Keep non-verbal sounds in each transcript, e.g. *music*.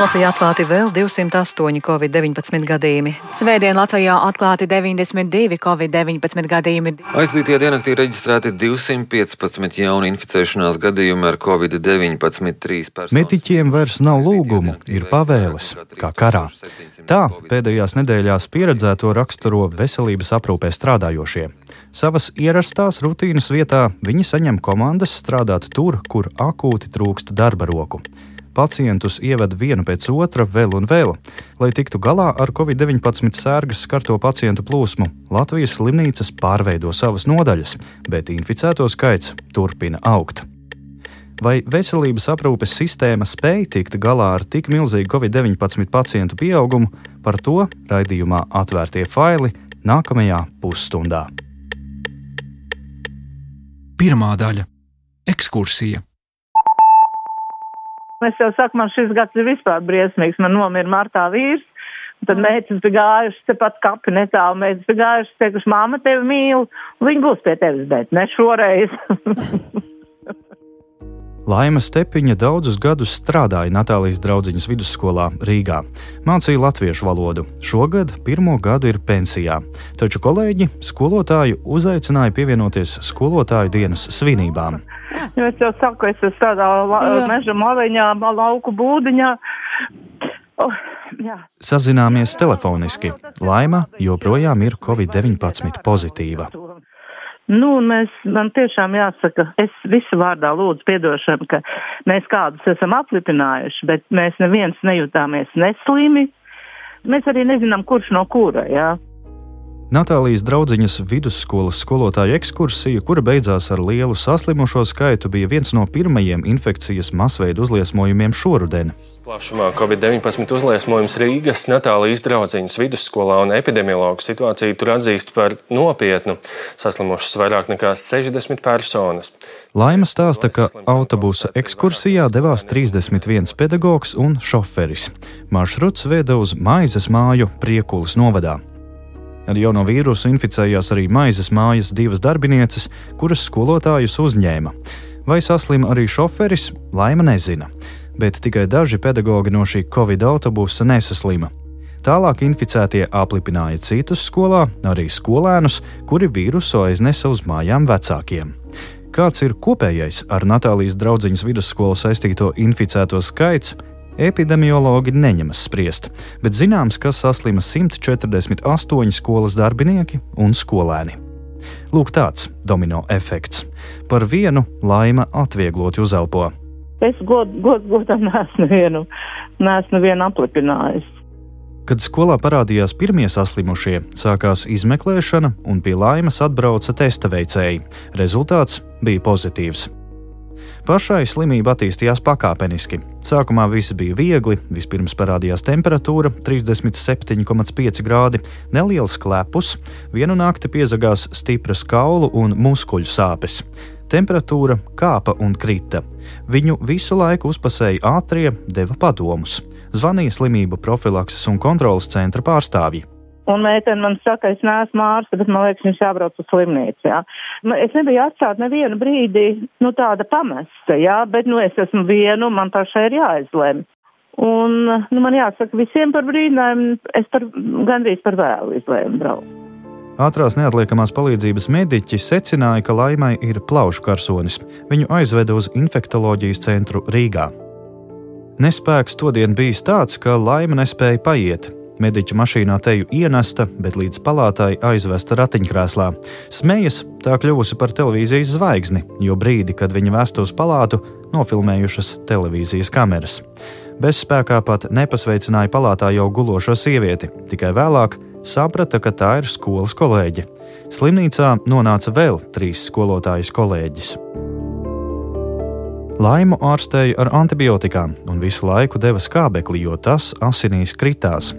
Latvijā atklāti vēl 208 covid-19 gadījumi. Svētdien Latvijā atklāti 92 covid-19 gadījumi. Aizdītajā diennaktī reģistrēti 215 jauni inficēšanās gadījumi ar covid-19. Trīs personas. Mediķiem vairs nav lūgumu, ir pavēles, kā karā. Tā pēdējās nedēļās pieredzēto raksturo veselības aprūpē strādājošie. Savas ierastās rutīnas vietā viņi saņem komandas strādāt tur, kur akūti trūkst darba roku pacientus ieved vienu pēc otra vēl un vēl. Lai tiktu galā ar covid-19 sērgas skarto pacientu plūsmu, Latvijas slimnīcas pārveido savas nodaļas, bet inficēto skaits turpina augt. Vai veselības aprūpes sistēma spēj tikt galā ar tik milzīgu covid-19 pacientu pieaugumu, par to raidījumā atvērtie faili nākamajā pusstundā. Pirmā daļa - ekskursija. Es jau saku, man šis gads ir vispār briesmīgs. Man nomira martā vīrs. Tad meitas bija gājušas tepat kapi netālu. Meitas bija gājušas, teikuši, māma tevi mīl. Viņa būs pie tevis, bet ne šoreiz. *laughs* Laima Stepiņa daudzus gadus strādāja Natālijas draugiņas vidusskolā Rīgā. Mācīja latviešu valodu. Šogad pirmo gadu ir pensijā, taču kolēģi skolotāju uzaicināja pievienoties skolotāju dienas svinībām. Jo *laughs* es jau saku, es esmu tādā la, meža maliņā, lauku būdiņā. Oh, jā. Sazināmies telefoniski. Laima joprojām ir Covid-19 pozitīva. Nu, mēs, man tiešām jāsaka, es visu vārdā lūdzu piedošanu, ka mēs kādus esam aplipinājuši, bet mēs neviens nejūtāmies neslimi. Mēs arī nezinām, kurš no kura, jā. Natālijas draudziņas vidusskolas skolotāja ekskursija, kura beidzās ar lielu saslimušo skaitu, bija viens no pirmajiem infekcijas masveida uzliesmojumiem šoruden. Plašumā Covid-19 uzliesmojums Rīgas Natālijas draudziņas vidusskolā un epidemiologu situāciju tur atzīst par nopietnu. Saslimušas vairāk nekā 60 personas. Laima stāsta, ka autobusa ekskursijā devās 31 pedagogs un šoferis. Maršruts veda uz Maizes māju Priekulas novadā. Ar jauno vīrusu inficējās arī maizes mājas divas darbinieces, kuras skolotājus uzņēma. Vai saslima arī šoferis, Laima nezina, bet tikai daži pedagoģi no šī covid autobusa nesaslima. Tālāk inficētie aplipināja citus skolā, arī skolēnus, kuri vīrusu aiznesa uz mājām vecākiem. Kāds ir kopējais ar Natālijas draugiņas vidusskolu saistīto inficēto skaits, epidemiologi neņemas spriest, bet zināms, ka saslima 148 skolas darbinieki un skolēni. Lūk, tāds domino efekts. Par vienu laima atviegloti uzelpo. Es godam god, god, neesmu vienu, neesmu vienu aplipinājis. Kad skolā parādījās pirmie saslimušie, sākās izmeklēšana, un pie laimas atbrauca testa veicēji. Rezultāts bija pozitīvs. Pašai slimība attīstījās pakāpeniski. Sākumā viss bija viegli, vispirms parādījās temperatūra 37,5 grādi, neliels klepus, vienu nakti piezagās stipras kaulu un muskuļu sāpes. Temperatūra kāpa un krita. Viņu visu laiku uzpasēja ātrie, deva padomus. Zvanīja slimību profilakses un kontrolas centra pārstāvji. Un meitene man saka, es neesmu ārste, bet man liekas, viņš jābrauc uz slimnīcu. Jā. Nu, es nebiju atstāt nevienu brīdi, nu tāda pamesta, jā, bet nu es esmu vienu, man pašai ir jāizlem. Un, nu, man jāsaka, visiem par brīdinājumu, es par, gandrīz par vēlu izlēmu braukt. Ātrās neatliekamās palīdzības mediķi secināja, ka laimai ir plaušu karsonis. Viņu aizveda uz infektoloģijas centru Rīgā. Nespēks todien bijis tāds, ka laima nespēja paiet, Mediķa mašīnā teju ienesta, bet līdz palātai aizvesta ratiņkrēslā. Smejas tā kļuvusi par televīzijas zvaigzni, jo brīdi, kad viņa vēsta uz palātu, nofilmējušas televīzijas kameras. Bezspēkā pat nepasveicināja palātā jau gulošo sievieti, tikai vēlāk saprata, ka tā ir skolas kolēģe. Slimnīcā nonāca vēl trīs skolotājas kolēģis. Laimu ārstēja ar antibiotikām un visu laiku deva skābekli, jo tas asinīs kritās.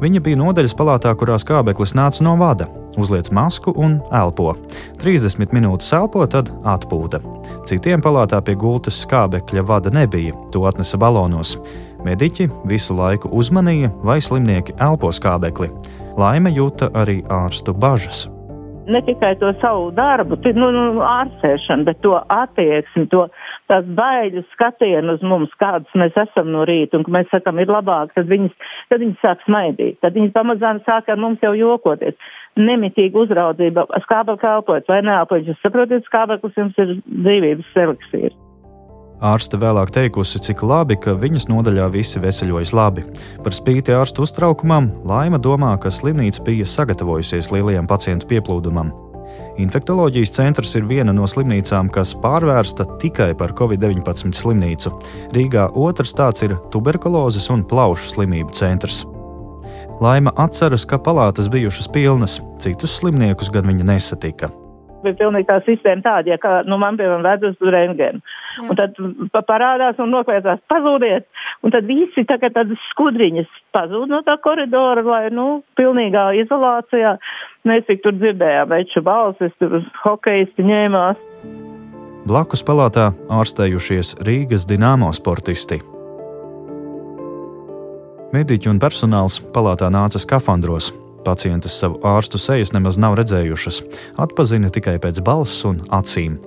Viņa bija nodaļas palātā, kurā skābeklis nāca no vada, uzliek masku un elpo. 30 minūtes elpo, tad atpūta. Citiem palātā pie gultas skābekļa vada nebija, to atnesa balonos. Mediķi visu laiku uzmanīja, vai slimnieki elpo skābekli. Laime jūta arī ārstu bažas ne tikai to savu darbu, nu, nu, ārstēšanu, bet to attieksmi, to tās baiļu skatienu uz mums, kādas mēs esam no rīta, un ka mēs sakam, ir labāk, tad viņas, tad viņas sāk smaidīt, tad viņas pamazām sāk ar mums jau jokoties. Nemitīga uzraudzība, skābekļa elpojot vai neelpojot, jūs saprotat, skābeklis jums ir dzīvības eliksīrs. Ārste vēlāk teikusi, cik labi, ka viņas nodaļā visi veseļojas labi. Par spīti ārstu uztraukumam, Laima domā, ka slimnīca bija sagatavojusies lielajam pacientu pieplūdumam. Infektoloģijas centrs ir viena no slimnīcām, kas pārvērsta tikai par covid-19 slimnīcu. Rīgā otrs tāds ir tuberkulozes un plaušu slimību centrs. Laima atceras, ka palātas bijušas pilnas, citus slimniekus gan viņa nesatika bija pilnīgi tā sistēma tāda, ja kā, nu, man piemēram ved uz rengenu. Un tad parādās un nokliedzās, pazūdiet. Un tad visi tagad tādas skudriņas pazūd no tā koridora, lai, nu, pilnīgā izolācijā. Mēs tik tur dzirdējām veču balsis, tur hokeisti ņēmās. Blakus palātā ārstējušies Rīgas dināmo sportisti. Mediķi un personāls palātā nāca skafandros, Pacientes savu ārstu sejas nemaz nav redzējušas, atpazina tikai pēc balss un acīm.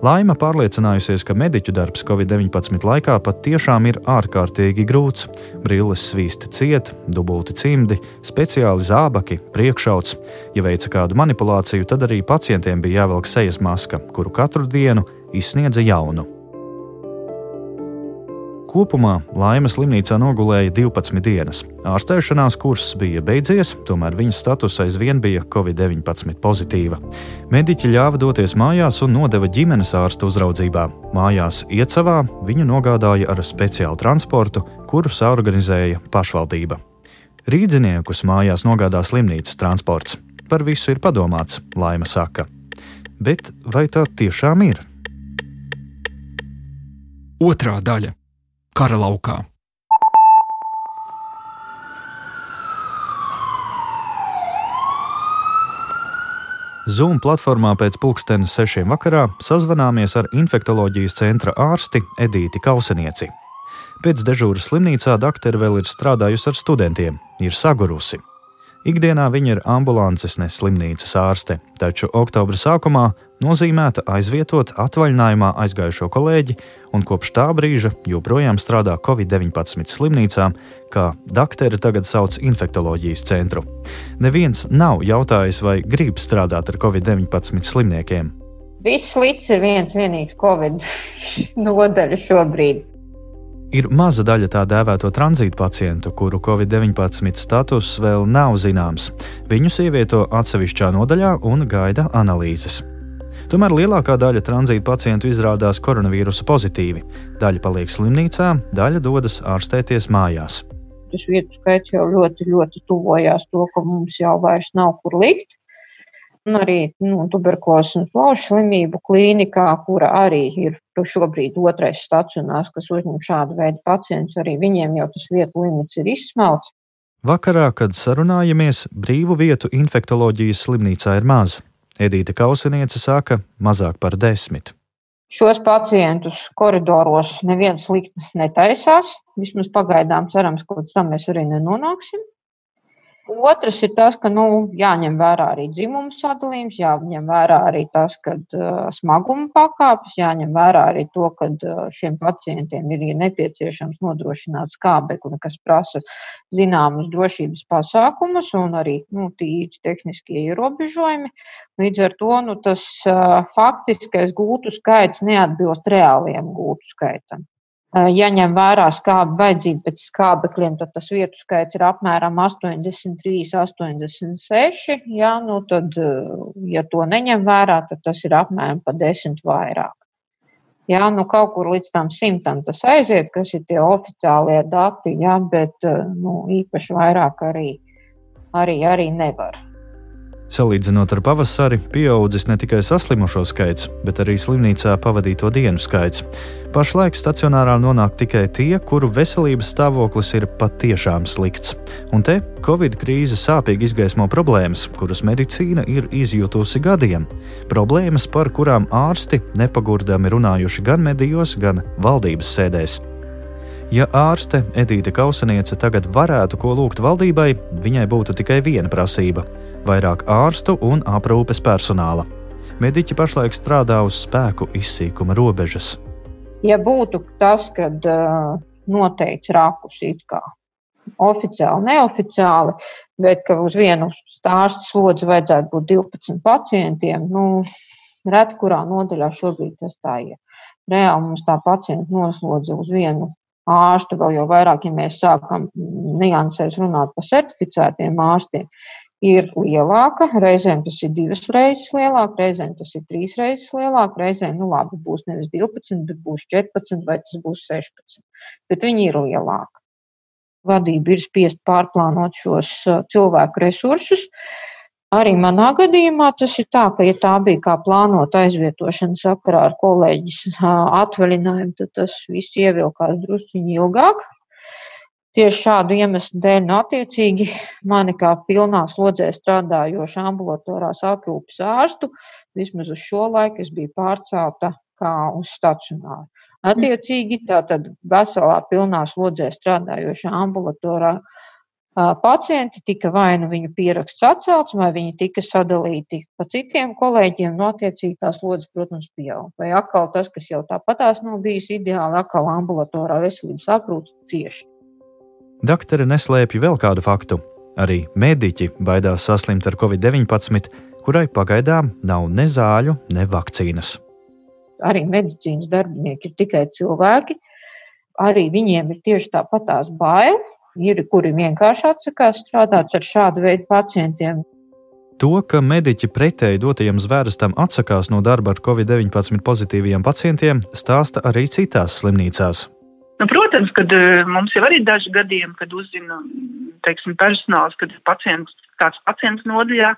Laima pārliecinājusies, ka mediķu darbs Covid-19 laikā patiešām ir ārkārtīgi grūts. Brilles svīsti ciet, dubulti cimdi, speciāli zābaki, priekšauts. Ja veica kādu manipulāciju, tad arī pacientiem bija jāvelk sejas maska, kuru katru dienu izsniedza jaunu. Kopumā Laimas slimnīcā nogulēja 12 dienas. Ārstēšanās kurs bija beidzies, tomēr viņas status aizvien bija Covid-19 pozitīva. Mediķi ļāva doties mājās un nodeva ģimenes ārstu uzraudzībā. Mājās Iecavā viņu nogādāja ar speciālu transportu, kuru saorganizēja pašvaldība. Rīdziniekus mājās nogādā slimnīcas transports. Par visu ir padomāts, Laima saka. Bet vai tā tiešām ir? Otra daļa kara laukā. Zoom platformā pēc pulkstenes sešiem vakarā sazvanāmies ar infektoloģijas centra ārsti Edīti Kausenieci. Pēc dežūras slimnīcā doktora vēl ir strādājusi ar studentiem, ir sagurusi. Ikdienā viņa ir ambulances, ne slimnīcas ārste, taču oktobra sākumā nozīmēta aizvietot atvaļinājumā aizgājušo kolēģi un kopš tā brīža joprojām strādā Covid-19 slimnīcā, kā doktori tagad sauc infektoloģijas centru. Neviens nav jautājis, vai grib strādāt ar Covid-19 slimniekiem. Viss līdz ir viens vienīgs Covid *laughs* nodaļa šobrīd. Ir maza daļa tā dēvēto tranzītu pacientu, kuru Covid-19 status vēl nav zināms. Viņus ievieto atsevišķā nodaļā un gaida analīzes. Tomēr lielākā daļa tranzīta pacientu izrādās koronavīrusa pozitīvi. Daļa paliek slimnīcā, daļa dodas ārstēties mājās. Tas vietu skaits jau ļoti, ļoti tuvojās to, ka mums jau vairs nav kur likt un arī nu, tuberkulozes un plaušu slimību klīnikā, kura arī ir šobrīd otrais stacionārs, kas uzņem šādu veidu pacientus. Arī viņiem jau tas vietu limits ir izsmelts. Vakarā, kad sarunājamies, brīvu vietu infektoloģijas slimnīcā ir maz. Edīte Kauseniece saka, mazāk par desmit. Šos pacientus koridoros neviens likt netaisās. Vismaz pagaidām cerams, ka līdz tam mēs arī nenonāksim. Otrs ir tas, ka nu, jāņem vērā arī dzimuma sadalījums, jāņem vērā arī tas, ka uh, smaguma pakāpes, jāņem vērā arī to, ka uh, šiem pacientiem ir nepieciešams nodrošināt skābekli, kas prasa zināmus drošības pasākumus un arī nu, tīri tehniskie ierobežojumi. Līdz ar to nu, tas uh, faktiskais gūtu skaits neatbilst reālajam gūtu skaitam. Ja ņem vērā skābi vajadzību pēc skābekļiem, tad tas vietu skaits ir apmēram 83, 86. Jā, nu tad, ja to neņem vērā, tad tas ir apmēram pa desmit vairāk. Jā, nu kaut kur līdz tam simtam tas aiziet, kas ir tie oficiālie dati, jā, bet nu, īpaši vairāk arī, arī, arī nevar. Salīdzinot ar pavasari, pieaudzis ne tikai saslimušo skaits, bet arī slimnīcā pavadīto dienu skaits. Pašlaik stacionārā nonāk tikai tie, kuru veselības stāvoklis ir patiešām slikts. Un te Covid krīze sāpīgi izgaismo problēmas, kuras medicīna ir izjutusi gadiem. Problēmas, par kurām ārsti nepagurdami runājuši gan medijos, gan valdības sēdēs. Ja ārste Edīte Kauseniece tagad varētu ko lūgt valdībai, viņai būtu tikai viena prasība vairāk ārstu un aprūpes personāla. Mediķi pašlaik strādā uz spēku izsīkuma robežas. Ja būtu tas, kad uh, noteikts rakus it kā oficiāli, neoficiāli, bet ka uz vienu stāstu slodzi vajadzētu būt 12 pacientiem, nu, reti kurā nodaļā šobrīd tas tā ir. Reāli mums tā pacienta noslodze uz vienu ārstu, vēl jau vairāk, ja mēs sākam niansēs runāt par certificētiem ārstiem, ir lielāka. Reizēm tas ir divas reizes lielāk, reizēm tas ir trīs reizes lielāk, reizēm, nu labi, būs nevis 12, bet būs 14 vai tas būs 16. Bet viņi ir lielāki. Vadība ir spiest pārplānot šos cilvēku resursus. Arī manā gadījumā tas ir tā, ka, ja tā bija kā plānota aizvietošana sakarā ar kolēģis atvaļinājumu, tad tas viss ievilkās drusciņi ilgāk. Tieši šādu iemeslu dēļ, nu, attiecīgi, mani kā pilnā slodzē strādājoša ambulatorās aprūpes ārstu, vismaz uz šo laiku es biju pārcelta kā uz stacionāru. Attiecīgi, tātad veselā pilnā slodzē strādājoša ambulatorā pacienti tika vai nu viņu pieraksts atcelts, vai viņi tika sadalīti pa citiem kolēģiem, no attiecīgi tās lodzes, protams, pieaug. Vai atkal tas, kas jau tāpatās nav bijis ideāli, atkal ambulatorā veselības aprūpe cieši. Daktere neslēpj vēl kādu faktu. Arī mediķi baidās saslimt ar covid-19, kurai pagaidām nav ne zāļu, ne vakcīnas. Arī medicīnas darbinieki ir tikai cilvēki. Arī viņiem ir tieši tāpatās bail, Ir, kuri vienkārši atsakās strādāt ar šādu veidu pacientiem. To, ka mediķi pretēji dotajam zvērestam atsakās no darba ar covid-19 pozitīviem pacientiem, stāsta arī citās slimnīcās. Nu, protams, kad eh, mums jau arī daži gadījumi, kad uzzina, teiksim, personāls, kad pacients, kāds pacients nodaļā,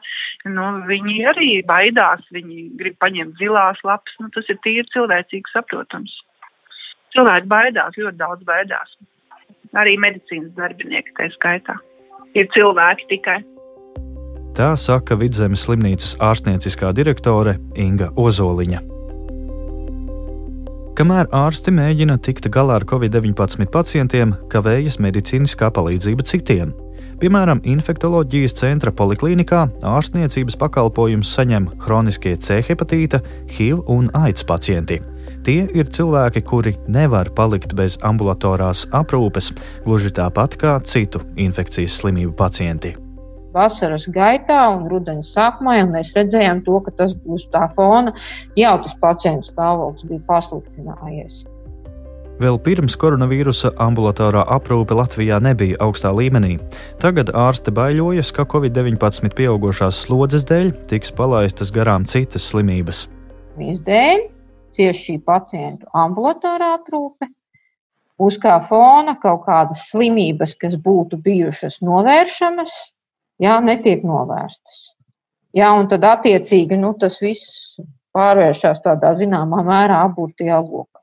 nu, viņi arī baidās, viņi grib paņemt zilās lapas, nu, tas ir tīri cilvēcīgi saprotams. Cilvēki baidās, ļoti daudz baidās arī medicīnas darbinieki tā skaitā. Ir cilvēki tikai. Tā saka Vidzemes slimnīcas ārstnieciskā direktore Inga Ozoliņa. Kamēr ārsti mēģina tikt galā ar covid-19 pacientiem, kavējas medicīniskā palīdzība citiem. Piemēram, infektuoloģijas centra poliklinikā ārstniecības pakalpojumus saņem chroniskie C hepatīta, HIV un AIDS pacienti. Tie ir cilvēki, kuri nevar palikt bez ambulatorās aprūpes, gluži tāpat kā citu infekcijas slimību pacienti. Vasaras gaitā un rudenī sākumā jau mēs redzējām, to, ka tas būs tā fona, jau tas pacientu stāvoklis bija pasliktinājies. Vēl pirms koronavīrusa ambulatorā aprūpe Latvijā nebija augstā līmenī. Tagad ārste baiļojas, ka Covid-19 pieaugušās slodzes dēļ tiks palaistas garām citas slimības. Visdēļ cieši šī pacientu ambulatorā aprūpe, uz kā fona kaut kādas slimības, kas būtu bijušas novēršamas, jā, netiek novērstas. Jā, un tad attiecīgi nu, tas viss pārvēršas tādā zināmā mērā apgūtajā lokā.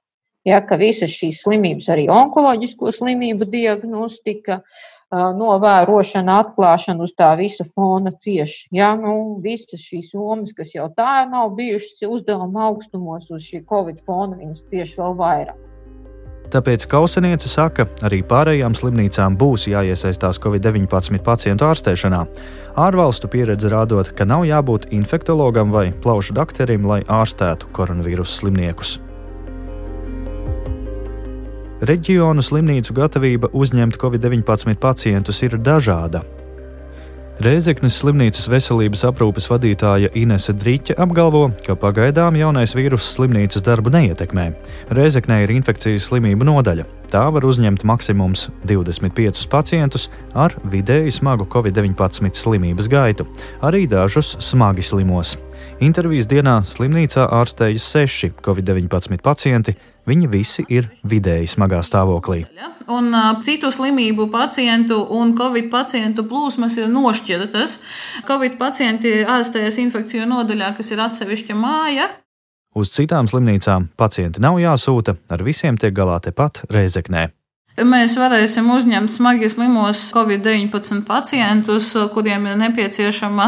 Ja, ka visas šīs slimības, arī onkoloģisko slimību diagnostika, novērošana, atklāšana uz tā visa fona cieši. Ja, nu, visas šīs jomas, kas jau tā nav bijušas uzdevuma augstumos, uz šī Covid fona viņas cieši vēl vairāk. Tāpēc Kauseniece saka, arī pārējām slimnīcām būs jāiesaistās Covid-19 pacientu ārstēšanā. Ārvalstu pieredze rādot, ka nav jābūt infektologam vai plaušu doktoram, lai ārstētu koronavīrusa slimniekus. Reģionu slimnīcu gatavība uzņemt covid-19 pacientus ir dažāda. Reizeknas slimnīcas veselības aprūpes vadītāja Inese Drīķa apgalvo, ka pagaidām jaunais vīruss slimnīcas darbu neietekmē. Reizeknē ir infekcijas slimību nodaļa. Tā var uzņemt maksimums 25 pacientus ar vidēji smagu covid-19 slimības gaitu, arī dažus smagi slimos. Intervijas dienā slimnīcā ārstējas seši covid-19 pacienti, Viņi visi ir vidēji smagā stāvoklī. Un citu slimību pacientu un covid pacientu plūsmas ir nošķirtas. Covid pacienti ārstējas infekciju nodaļā, kas ir atsevišķa māja. Uz citām slimnīcām pacienti nav jāsūta, ar visiem tiek galā tepat Reizeknē. Mēs varēsim uzņemt smagi slimos COVID-19 pacientus, kuriem ir nepieciešama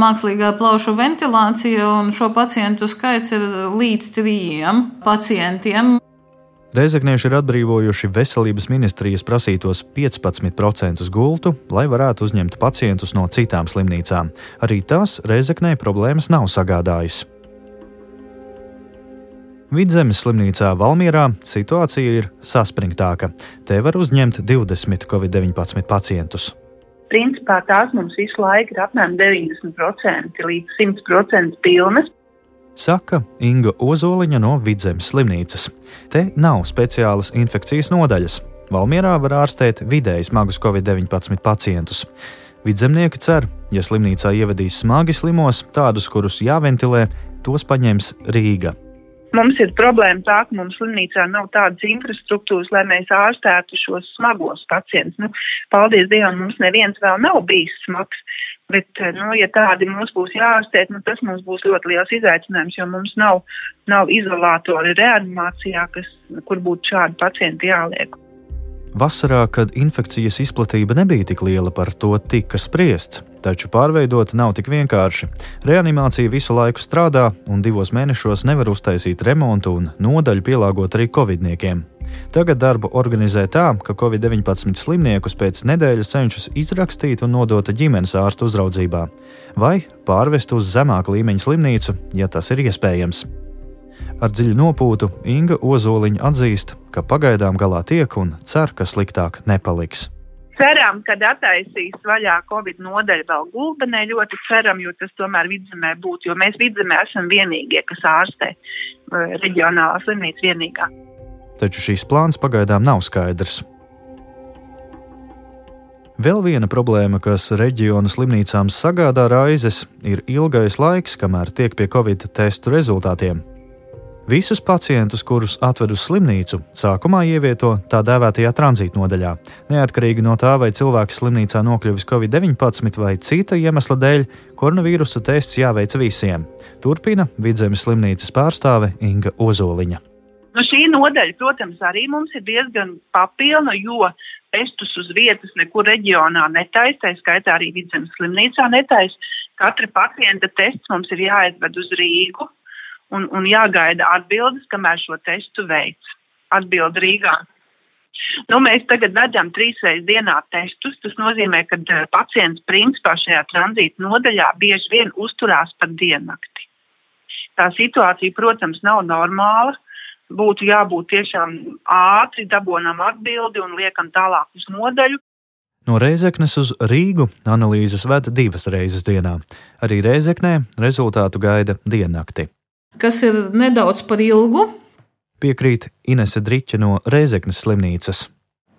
mākslīgā plaušu ventilācija, un šo pacientu skaits ir līdz trījiem pacientiem. Reizeknieši ir atbrīvojuši veselības ministrijas prasītos 15% gultu, lai varētu uzņemt pacientus no citām slimnīcām. Arī tas Reizeknē problēmas nav sagādājis. Vidzemes slimnīcā Valmierā situācija ir saspringtāka. Te var uzņemt 20 covid-19 pacientus. Principā tās mums visu laiku ir apmēram 90% līdz 100% pilnas. Saka Inga Ozoliņa no Vidzemes slimnīcas. Te nav speciālas infekcijas nodaļas. Valmierā var ārstēt vidēji smagus covid-19 pacientus. Vidzemnieki cer, ja slimnīcā ievedīs smagi slimos, tādus, kurus jāventilē, tos paņems Rīga. Mums ir problēma tā, ka mums slimnīcā nav tādas infrastruktūras, lai mēs ārstētu šos smagos pacientus. Nu, paldies Dievam, mums neviens vēl nav bijis smags, bet, nu, ja tādi mums būs jāārstē, nu, tas mums būs ļoti liels izaicinājums, jo mums nav, nav izolātori reanimācijā, kas, kur būtu šādi pacienti jāliek. Vasarā, kad infekcijas izplatība nebija tik liela, par to tika spriests, taču pārveidot nav tik vienkārši. Reanimācija visu laiku strādā, un divos mēnešos nevar uztaisīt remontu un nodaļu pielāgot arī covidniekiem. Tagad darbu organizē tā, ka covid-19 slimniekus pēc nedēļas cenšas izrakstīt un nodot ģimenes ārstu uzraudzībā, vai pārvest uz zemāku līmeņa slimnīcu, ja tas ir iespējams. Ar dziļu nopūtu Inga Ozoliņa atzīst, ka pagaidām galā tiek un cer, ka sliktāk nepaliks. Ceram, ka attaisīs vaļā Covid nodeļu vēl gulbenē. Ļoti ceram, jo tas tomēr vidzemē būtu, jo mēs vidzemē esam vienīgie, kas ārstē uh, reģionālā slimnīca vienīgā. Taču šīs plāns pagaidām nav skaidrs. Vēl viena problēma, kas reģionu slimnīcām sagādā raizes, ir ilgais laiks, kamēr tiek pie covid testu rezultātiem. Visus pacientus, kurus atved uz slimnīcu, sākumā ievieto tā dēvētajā tranzīta nodaļā. Neatkarīgi no tā, vai cilvēks slimnīcā nokļuvis Covid-19 vai cita iemesla dēļ, koronavīrusa tests jāveic visiem. Turpina Vidzemes slimnīcas pārstāve Inga Ozoliņa. Nu, šī nodaļa, protams, arī mums ir diezgan papilna, jo testus uz vietas nekur reģionā netaisa, tā skaitā arī Vidzemes slimnīcā netaisa. Katra pacienta tests mums ir jāaizved uz Rīgu, un, un jāgaida atbildes, kamēr šo testu veids. Atbildi Rīgā. Nu, mēs tagad vedam trīs reizes dienā testus. Tas nozīmē, ka uh, pacients principā šajā tranzīta nodaļā bieži vien uzturās pat diennakti. Tā situācija, protams, nav normāla. Būtu jābūt tiešām ātri dabonam atbildi un liekam tālāk uz nodaļu. No Reizeknes uz Rīgu analīzes veda divas reizes dienā. Arī Reizeknē rezultātu gaida diennakti kas ir nedaudz par ilgu. Piekrīt Inese Driča no Reizeknas slimnīcas.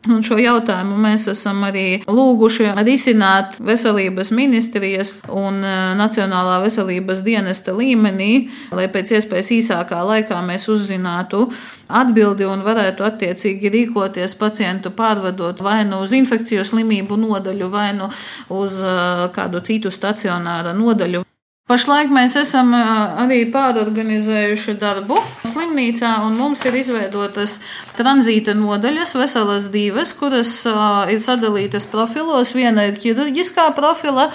Un šo jautājumu mēs esam arī lūguši risināt veselības ministrijas un e, Nacionālā veselības dienesta līmenī, lai pēc iespējas īsākā laikā mēs uzzinātu atbildi un varētu attiecīgi rīkoties pacientu pārvadot vai nu uz infekciju slimību nodaļu, vai nu uz e, kādu citu stacionāra nodaļu. Pašlaik mēs esam arī pārorganizējuši darbu slimnīcā, un mums ir izveidotas tranzīta nodaļas, veselas divas, kuras ir sadalītas profilos. Viena ir ķirurģiskā profila,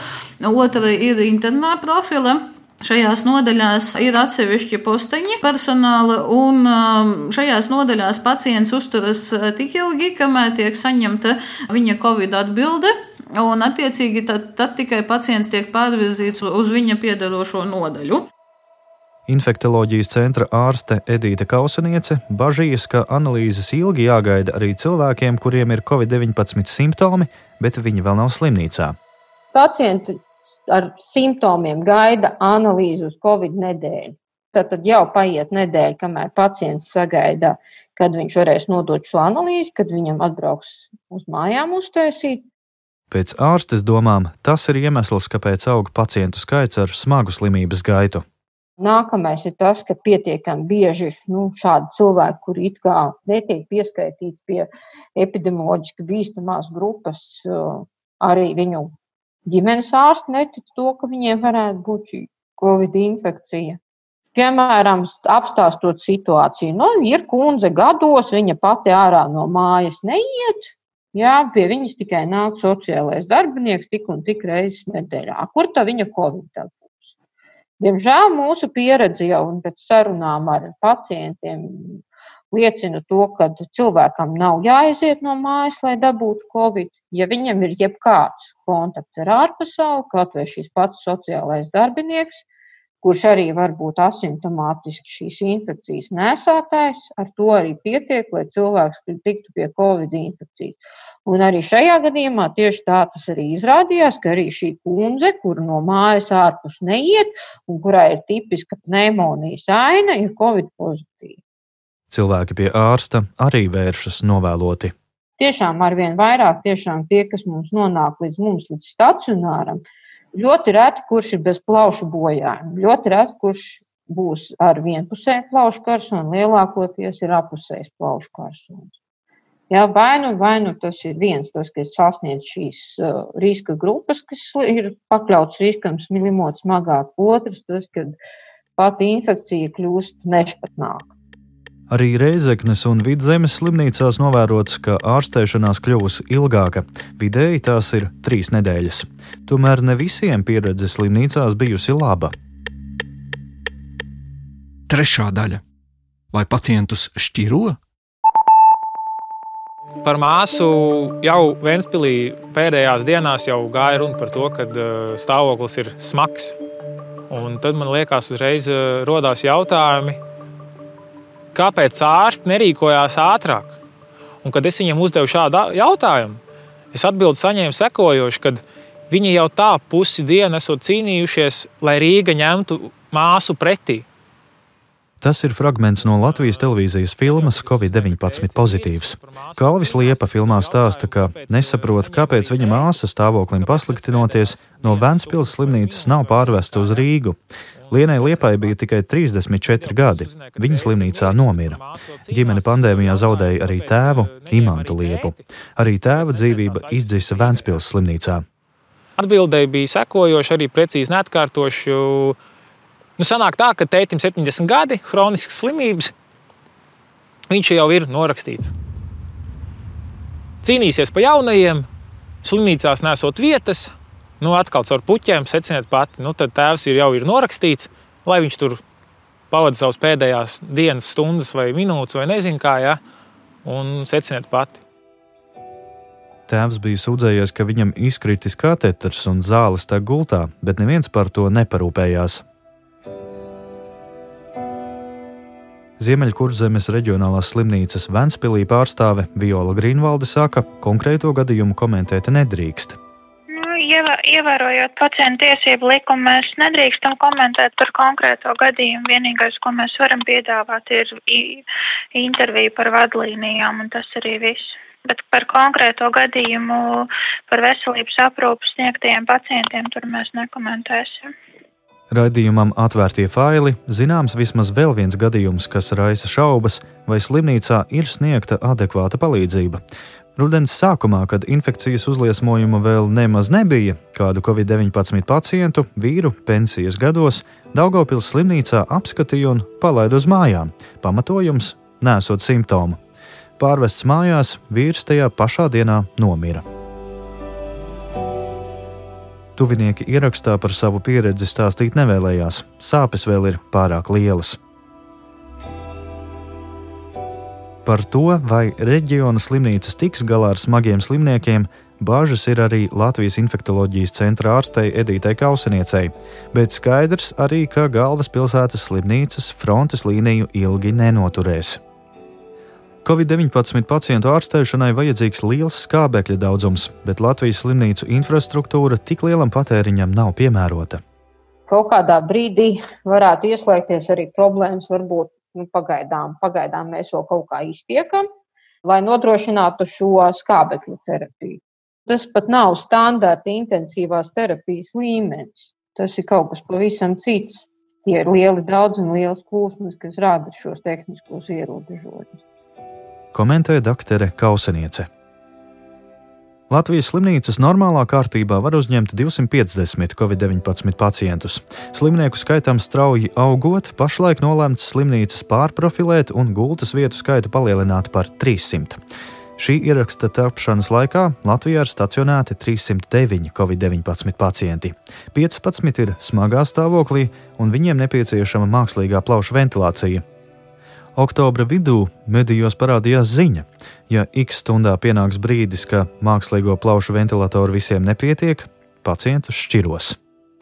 otra ir internā profila. Šajās nodaļās ir atsevišķi posteņi personāla, un šajās nodaļās pacients uzturas tik ilgi, kamēr tiek saņemta viņa covid atbilde. Un, attiecīgi, tad, tad tikai pacients tiek pārvirzīts uz viņa piedarošo nodaļu. Infektoloģijas centra ārste Edīte Kausaniece bažīs, ka analīzes ilgi jāgaida arī cilvēkiem, kuriem ir covid-19 simptomi, bet viņi vēl nav slimnīcā. Pacienti ar simptomiem gaida analīzi uz covid nedēļu. Tad, tad jau paiet nedēļa, kamēr pacients sagaida, kad viņš varēs nodot šo analīzi, kad viņam atbrauks uz mājām uztaisīt. Pēc ārstes domām, tas ir iemesls, kāpēc aug pacientu skaits ar smagu slimības gaitu. Nākamais ir tas, ka pietiekami bieži nu, šādi cilvēki, kuri it kā netiek pieskaitīti pie epidemioloģiski bīstamās grupas, arī viņu ģimenes ārsti netic to, ka viņiem varētu būt šī covid infekcija. Piemēram, apstāstot situāciju, nu, ir kundze gados, viņa pati ārā no mājas neiet, Jā, pie viņas tikai nāk sociālais darbinieks tik un tik reizes nedēļā. Kur tā viņa covid būs? Diemžēl mūsu pieredze jau un pēc sarunām ar pacientiem liecina to, ka cilvēkam nav jāiziet no mājas, lai dabūtu covid. Ja viņam ir jebkāds kontakts ar ārpasauli, kaut vai šis pats sociālais darbinieks, kurš arī var būt asimptomātiski šīs infekcijas nesātājs. Ar to arī pietiek, lai cilvēks tiktu pie covid infekcijas. Un arī šajā gadījumā tieši tā tas arī izrādījās, ka arī šī kundze, kur no mājas ārpus neiet un kurai ir tipiska pneimonijas aina, ir covid pozitīva. Cilvēki pie ārsta arī vēršas novēloti. Tiešām arvien vairāk tiešām tie, kas mums nonāk līdz mums, līdz stacionāram, Ļoti reti, kurš ir bez plaušu bojājuma. Ļoti reti, kurš būs ar vienpusēju plaušu karsonu, lielākoties ir apusējs plaušu karsons. Jā, vai nu, vai nu tas ir viens, tas, kas sasniedz šīs uh, riska grupas, kas ir pakļauts riskam smilimot smagāk, otrs, tas, kad pati infekcija kļūst nešpatnāka. Arī Reizeknes un Vidzemes slimnīcās novērots, ka ārstēšanās kļuvusi ilgāka. Vidēji tās ir trīs nedēļas. Tomēr ne visiem pieredze slimnīcās bijusi laba. Trešā daļa - vai pacientus šķiro? Par māsu jau Vēnspīlī pēdējās dienās jau gāja runa par to, ka uh, stāvoklis ir smags. Un tad man liekas, uzreiz uh, rodās jautājumi, kāpēc ārsti nerīkojās ātrāk. Un, kad es viņiem uzdevu šādu jautājumu, es atbildi saņēmu sekojoši, ka viņi jau tā pusi dienu esot cīnījušies, lai Rīga ņemtu māsu pretī. Tas ir fragments no Latvijas televīzijas filmas Covid-19 pozitīvs. Kalvis Liepa filmā stāsta, ka nesaprot, kāpēc viņa māsa stāvoklim pasliktinoties no Vēncpils slimnīcas nav pārvesta uz Rīgu. Lienai Liepai bija tikai 34 gadi. Viņa slimnīcā nomira. Ģimene pandēmijā zaudēja arī tēvu, Imantu Liepu. Arī tēva dzīvība izdzisa Vēncpils slimnīcā. Atbildēji bija sekojoši, arī precīzi neatkārtošu. Nu, sanāk tā, ka tētim 70 gadi, chroniskas slimības, viņš jau ir norakstīts. Cīnīsies pa jaunajiem, slimnīcās nesot vietas, Nu, atkal caur puķiem seciniet pati. Nu, tad tēvs ir jau ir norakstīts, lai viņš tur pavada savas pēdējās dienas, stundas vai minūtes, vai nezinu kā, ja, un seciniet pati. Tēvs bija sūdzējies, ka viņam izkritis kateters un zāles tā gultā, bet neviens par to neparūpējās. Ziemeļkurzemes reģionālās slimnīcas Ventspīlī pārstāve Viola Grīnvalde saka, konkrēto gadījumu komentēt nedrīkst ievērojot pacientu tiesību likumu, mēs nedrīkstam komentēt par konkrēto gadījumu. Vienīgais, ko mēs varam piedāvāt, ir intervija par vadlīnijām, un tas arī viss. Bet par konkrēto gadījumu, par veselības aprūpu sniegtajiem pacientiem, tur mēs nekomentēsim. Radījumam atvērtie faili zināms vismaz vēl viens gadījums, kas raisa šaubas, vai slimnīcā ir sniegta adekvāta palīdzība. Rudens sākumā, kad infekcijas uzliesmojuma vēl nemaz nebija, kādu covid-19 pacientu vīru pensijas gados Daugopils slimnīcā apskatīja un palaida uz mājām. Pamatojums - nesot simptomu. Pārvests mājās, vīrs tajā pašā dienā nomira. Tuvinieki ierakstā par savu pieredzi stāstīt nevēlējās, sāpes vēl ir pārāk lielas. Par to, vai reģiona slimnīcas tiks galā ar smagiem slimniekiem, Bāžas ir arī Latvijas infektuoloģijas centra ārstei Edītei Kauseniecei, bet skaidrs arī, ka galvaspilsētas slimnīcas frontes līniju ilgi nenoturēs. Covid-19 pacientu ārstēšanai vajadzīgs liels skābekļa daudzums, bet Latvijas slimnīcu infrastruktūra tik lielam patēriņam nav piemērota. Kaut kādā brīdī varētu ieslēgties arī problēmas, varbūt nu, pagaidām, pagaidām mēs vēl kaut kā iztiekam, lai nodrošinātu šo skābekļu terapiju. Tas pat nav standarta intensīvās terapijas līmenis. Tas ir kaut kas pavisam cits. Tie ir lieli daudzumi, liels plūsmas, kas rada šos tehniskos ierobežojumus. Komentēja doktere Kauseniece. Latvijas slimnīcas normālā kārtībā var uzņemt 250 covid-19 pacientus. Slimnieku skaitam strauji augot, pašlaik nolēmts slimnīcas pārprofilēt un gultas vietu skaitu palielināt par 300. Šī ieraksta tapšanas laikā Latvijā ir stacionēti 309 covid-19 pacienti. 15 ir smagā stāvoklī, un viņiem nepieciešama mākslīgā plaušu ventilācija. Oktobra vidū medijos parādījās ziņa, ja x stundā pienāks brīdis, ka mākslīgo plaušu ventilatoru visiem nepietiek, pacientus šķiros.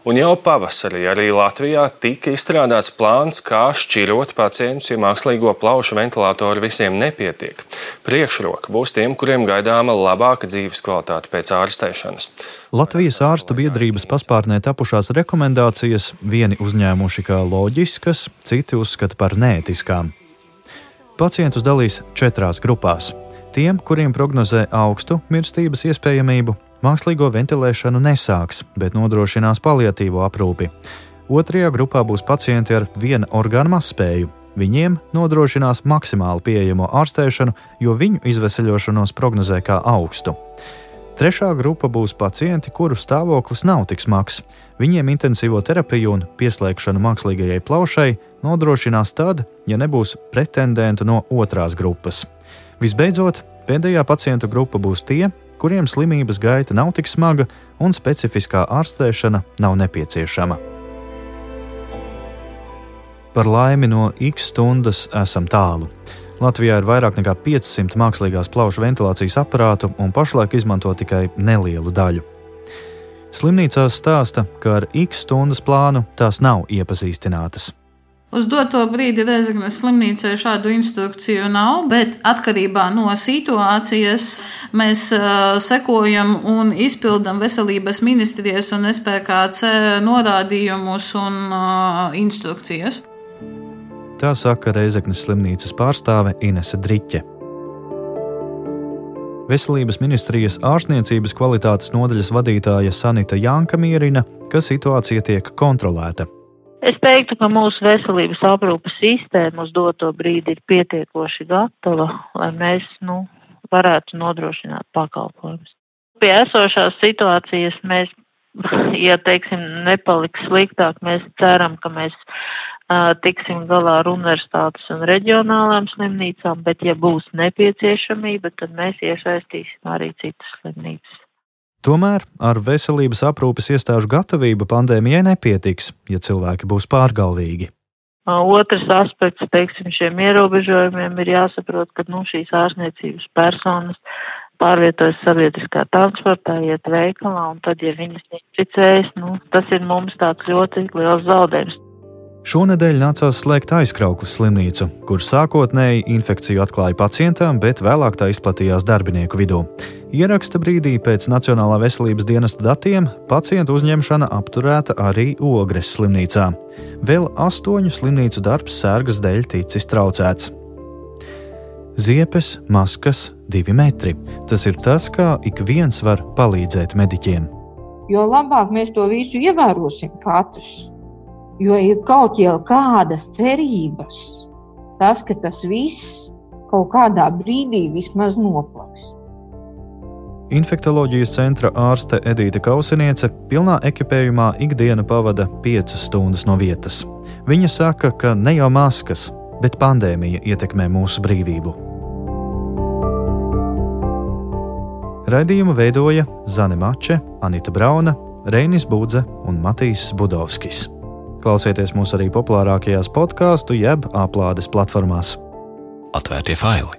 Un jau pavasarī arī Latvijā tika izstrādāts plāns, kā šķirot pacientus, ja mākslīgo plaušu ventilatoru visiem nepietiek. Priekšroka būs tiem, kuriem gaidāma labāka dzīves kvalitāte pēc ārstēšanas. Latvijas ārstu biedrības paspārnē tapušās rekomendācijas vieni uzņēmuši kā loģiskas, citi uzskata par neētiskām. Pacientus dalīs četrās grupās. Tiem, kuriem prognozē augstu mirstības iespējamību, Mākslīgo ventilēšanu nesāks, bet nodrošinās paliatīvo aprūpi. Otrajā grupā būs pacienti ar viena orgānu mazspēju. Viņiem nodrošinās maksimāli pieejamo ārstēšanu, jo viņu izveseļošanos prognozē kā augstu. Trešā grupa būs pacienti, kuru stāvoklis nav tik smags. Viņiem intensīvo terapiju un pieslēgšanu mākslīgajai plaušai nodrošinās tad, ja nebūs pretendentu no otrās grupas. Visbeidzot, pēdējā pacientu grupa būs tie, kuriem slimības gaita nav tik smaga un specifiskā ārstēšana nav nepieciešama. Par laimi no X stundas esam tālu. Latvijā ir vairāk nekā 500 mākslīgās plaušu ventilācijas aparātu, un pašlaik izmanto tikai nelielu daļu. Slimnīcās stāsta, ka ar X stundas plānu tās nav iepazīstinātas. Uz doto brīdi Reizeknas slimnīcai šādu instrukciju nav, bet atkarībā no situācijas mēs uh, sekojam un izpildam veselības ministrijas un SPKC norādījumus un uh, instrukcijas. Tā saka Reizeknas slimnīcas pārstāve Inese Driķe. Veselības ministrijas ārstniecības kvalitātes nodaļas vadītāja Sanita Janka mierina, ka situācija tiek kontrolēta. Es teiktu, ka mūsu veselības aprūpas sistēma uz doto brīdi ir pietiekoši gatava, lai mēs, nu, varētu nodrošināt pakalpojumus. Pie esošās situācijas mēs, ja teiksim, nepaliks sliktāk, mēs ceram, ka mēs tiksim galā ar universitātes un reģionālām slimnīcām, bet ja būs nepieciešamība, tad mēs iesaistīsim arī citas slimnīcas. Tomēr ar veselības aprūpes iestāžu gatavību pandēmijai nepietiks, ja cilvēki būs pārgalvīgi. Otrs aspekts, teiksim, šiem ierobežojumiem ir jāsaprot, ka nu, šīs ārstniecības personas pārvietojas sabiedriskā transportā, iet veikalā, un tad, ja viņas neticējas, nu, tas ir mums tāds ļoti liels zaudējums. Šonadēļ nācās slēgt aizkrauklas slimnīcu, kur sākotnēji infekciju atklāja pacientam, bet vēlāk tā izplatījās darbinieku vidū. Ieraksta brīdī pēc Nacionālā veselības dienesta datiem pacientu uzņemšana apturēta arī Ogres slimnīcā. Vēl astoņu slimnīcu darbs sērgas dēļ ticis traucēts. Ziepes, maskas, divi metri. Tas ir tas, kā ik viens var palīdzēt mediķiem. Jo labāk mēs to visu ievērosim, katrs, Jo ir kaut kādas cerības, tas, ka tas viss kaut kādā brīdī vismaz noplaks. Infektoloģijas centra ārste Edīte Kausiniece pilnā ekipējumā ikdienu pavada 5 stundas no vietas. Viņa saka, ka ne jau maskas, bet pandēmija ietekmē mūsu brīvību. Raidījumu veidoja Zane Mače, Anita Brauna, Reinis Budze un Matīs Budovskis. Klausieties mūs arī populārākajās podkāstu jeb aplādes platformās. Atvērtie faili!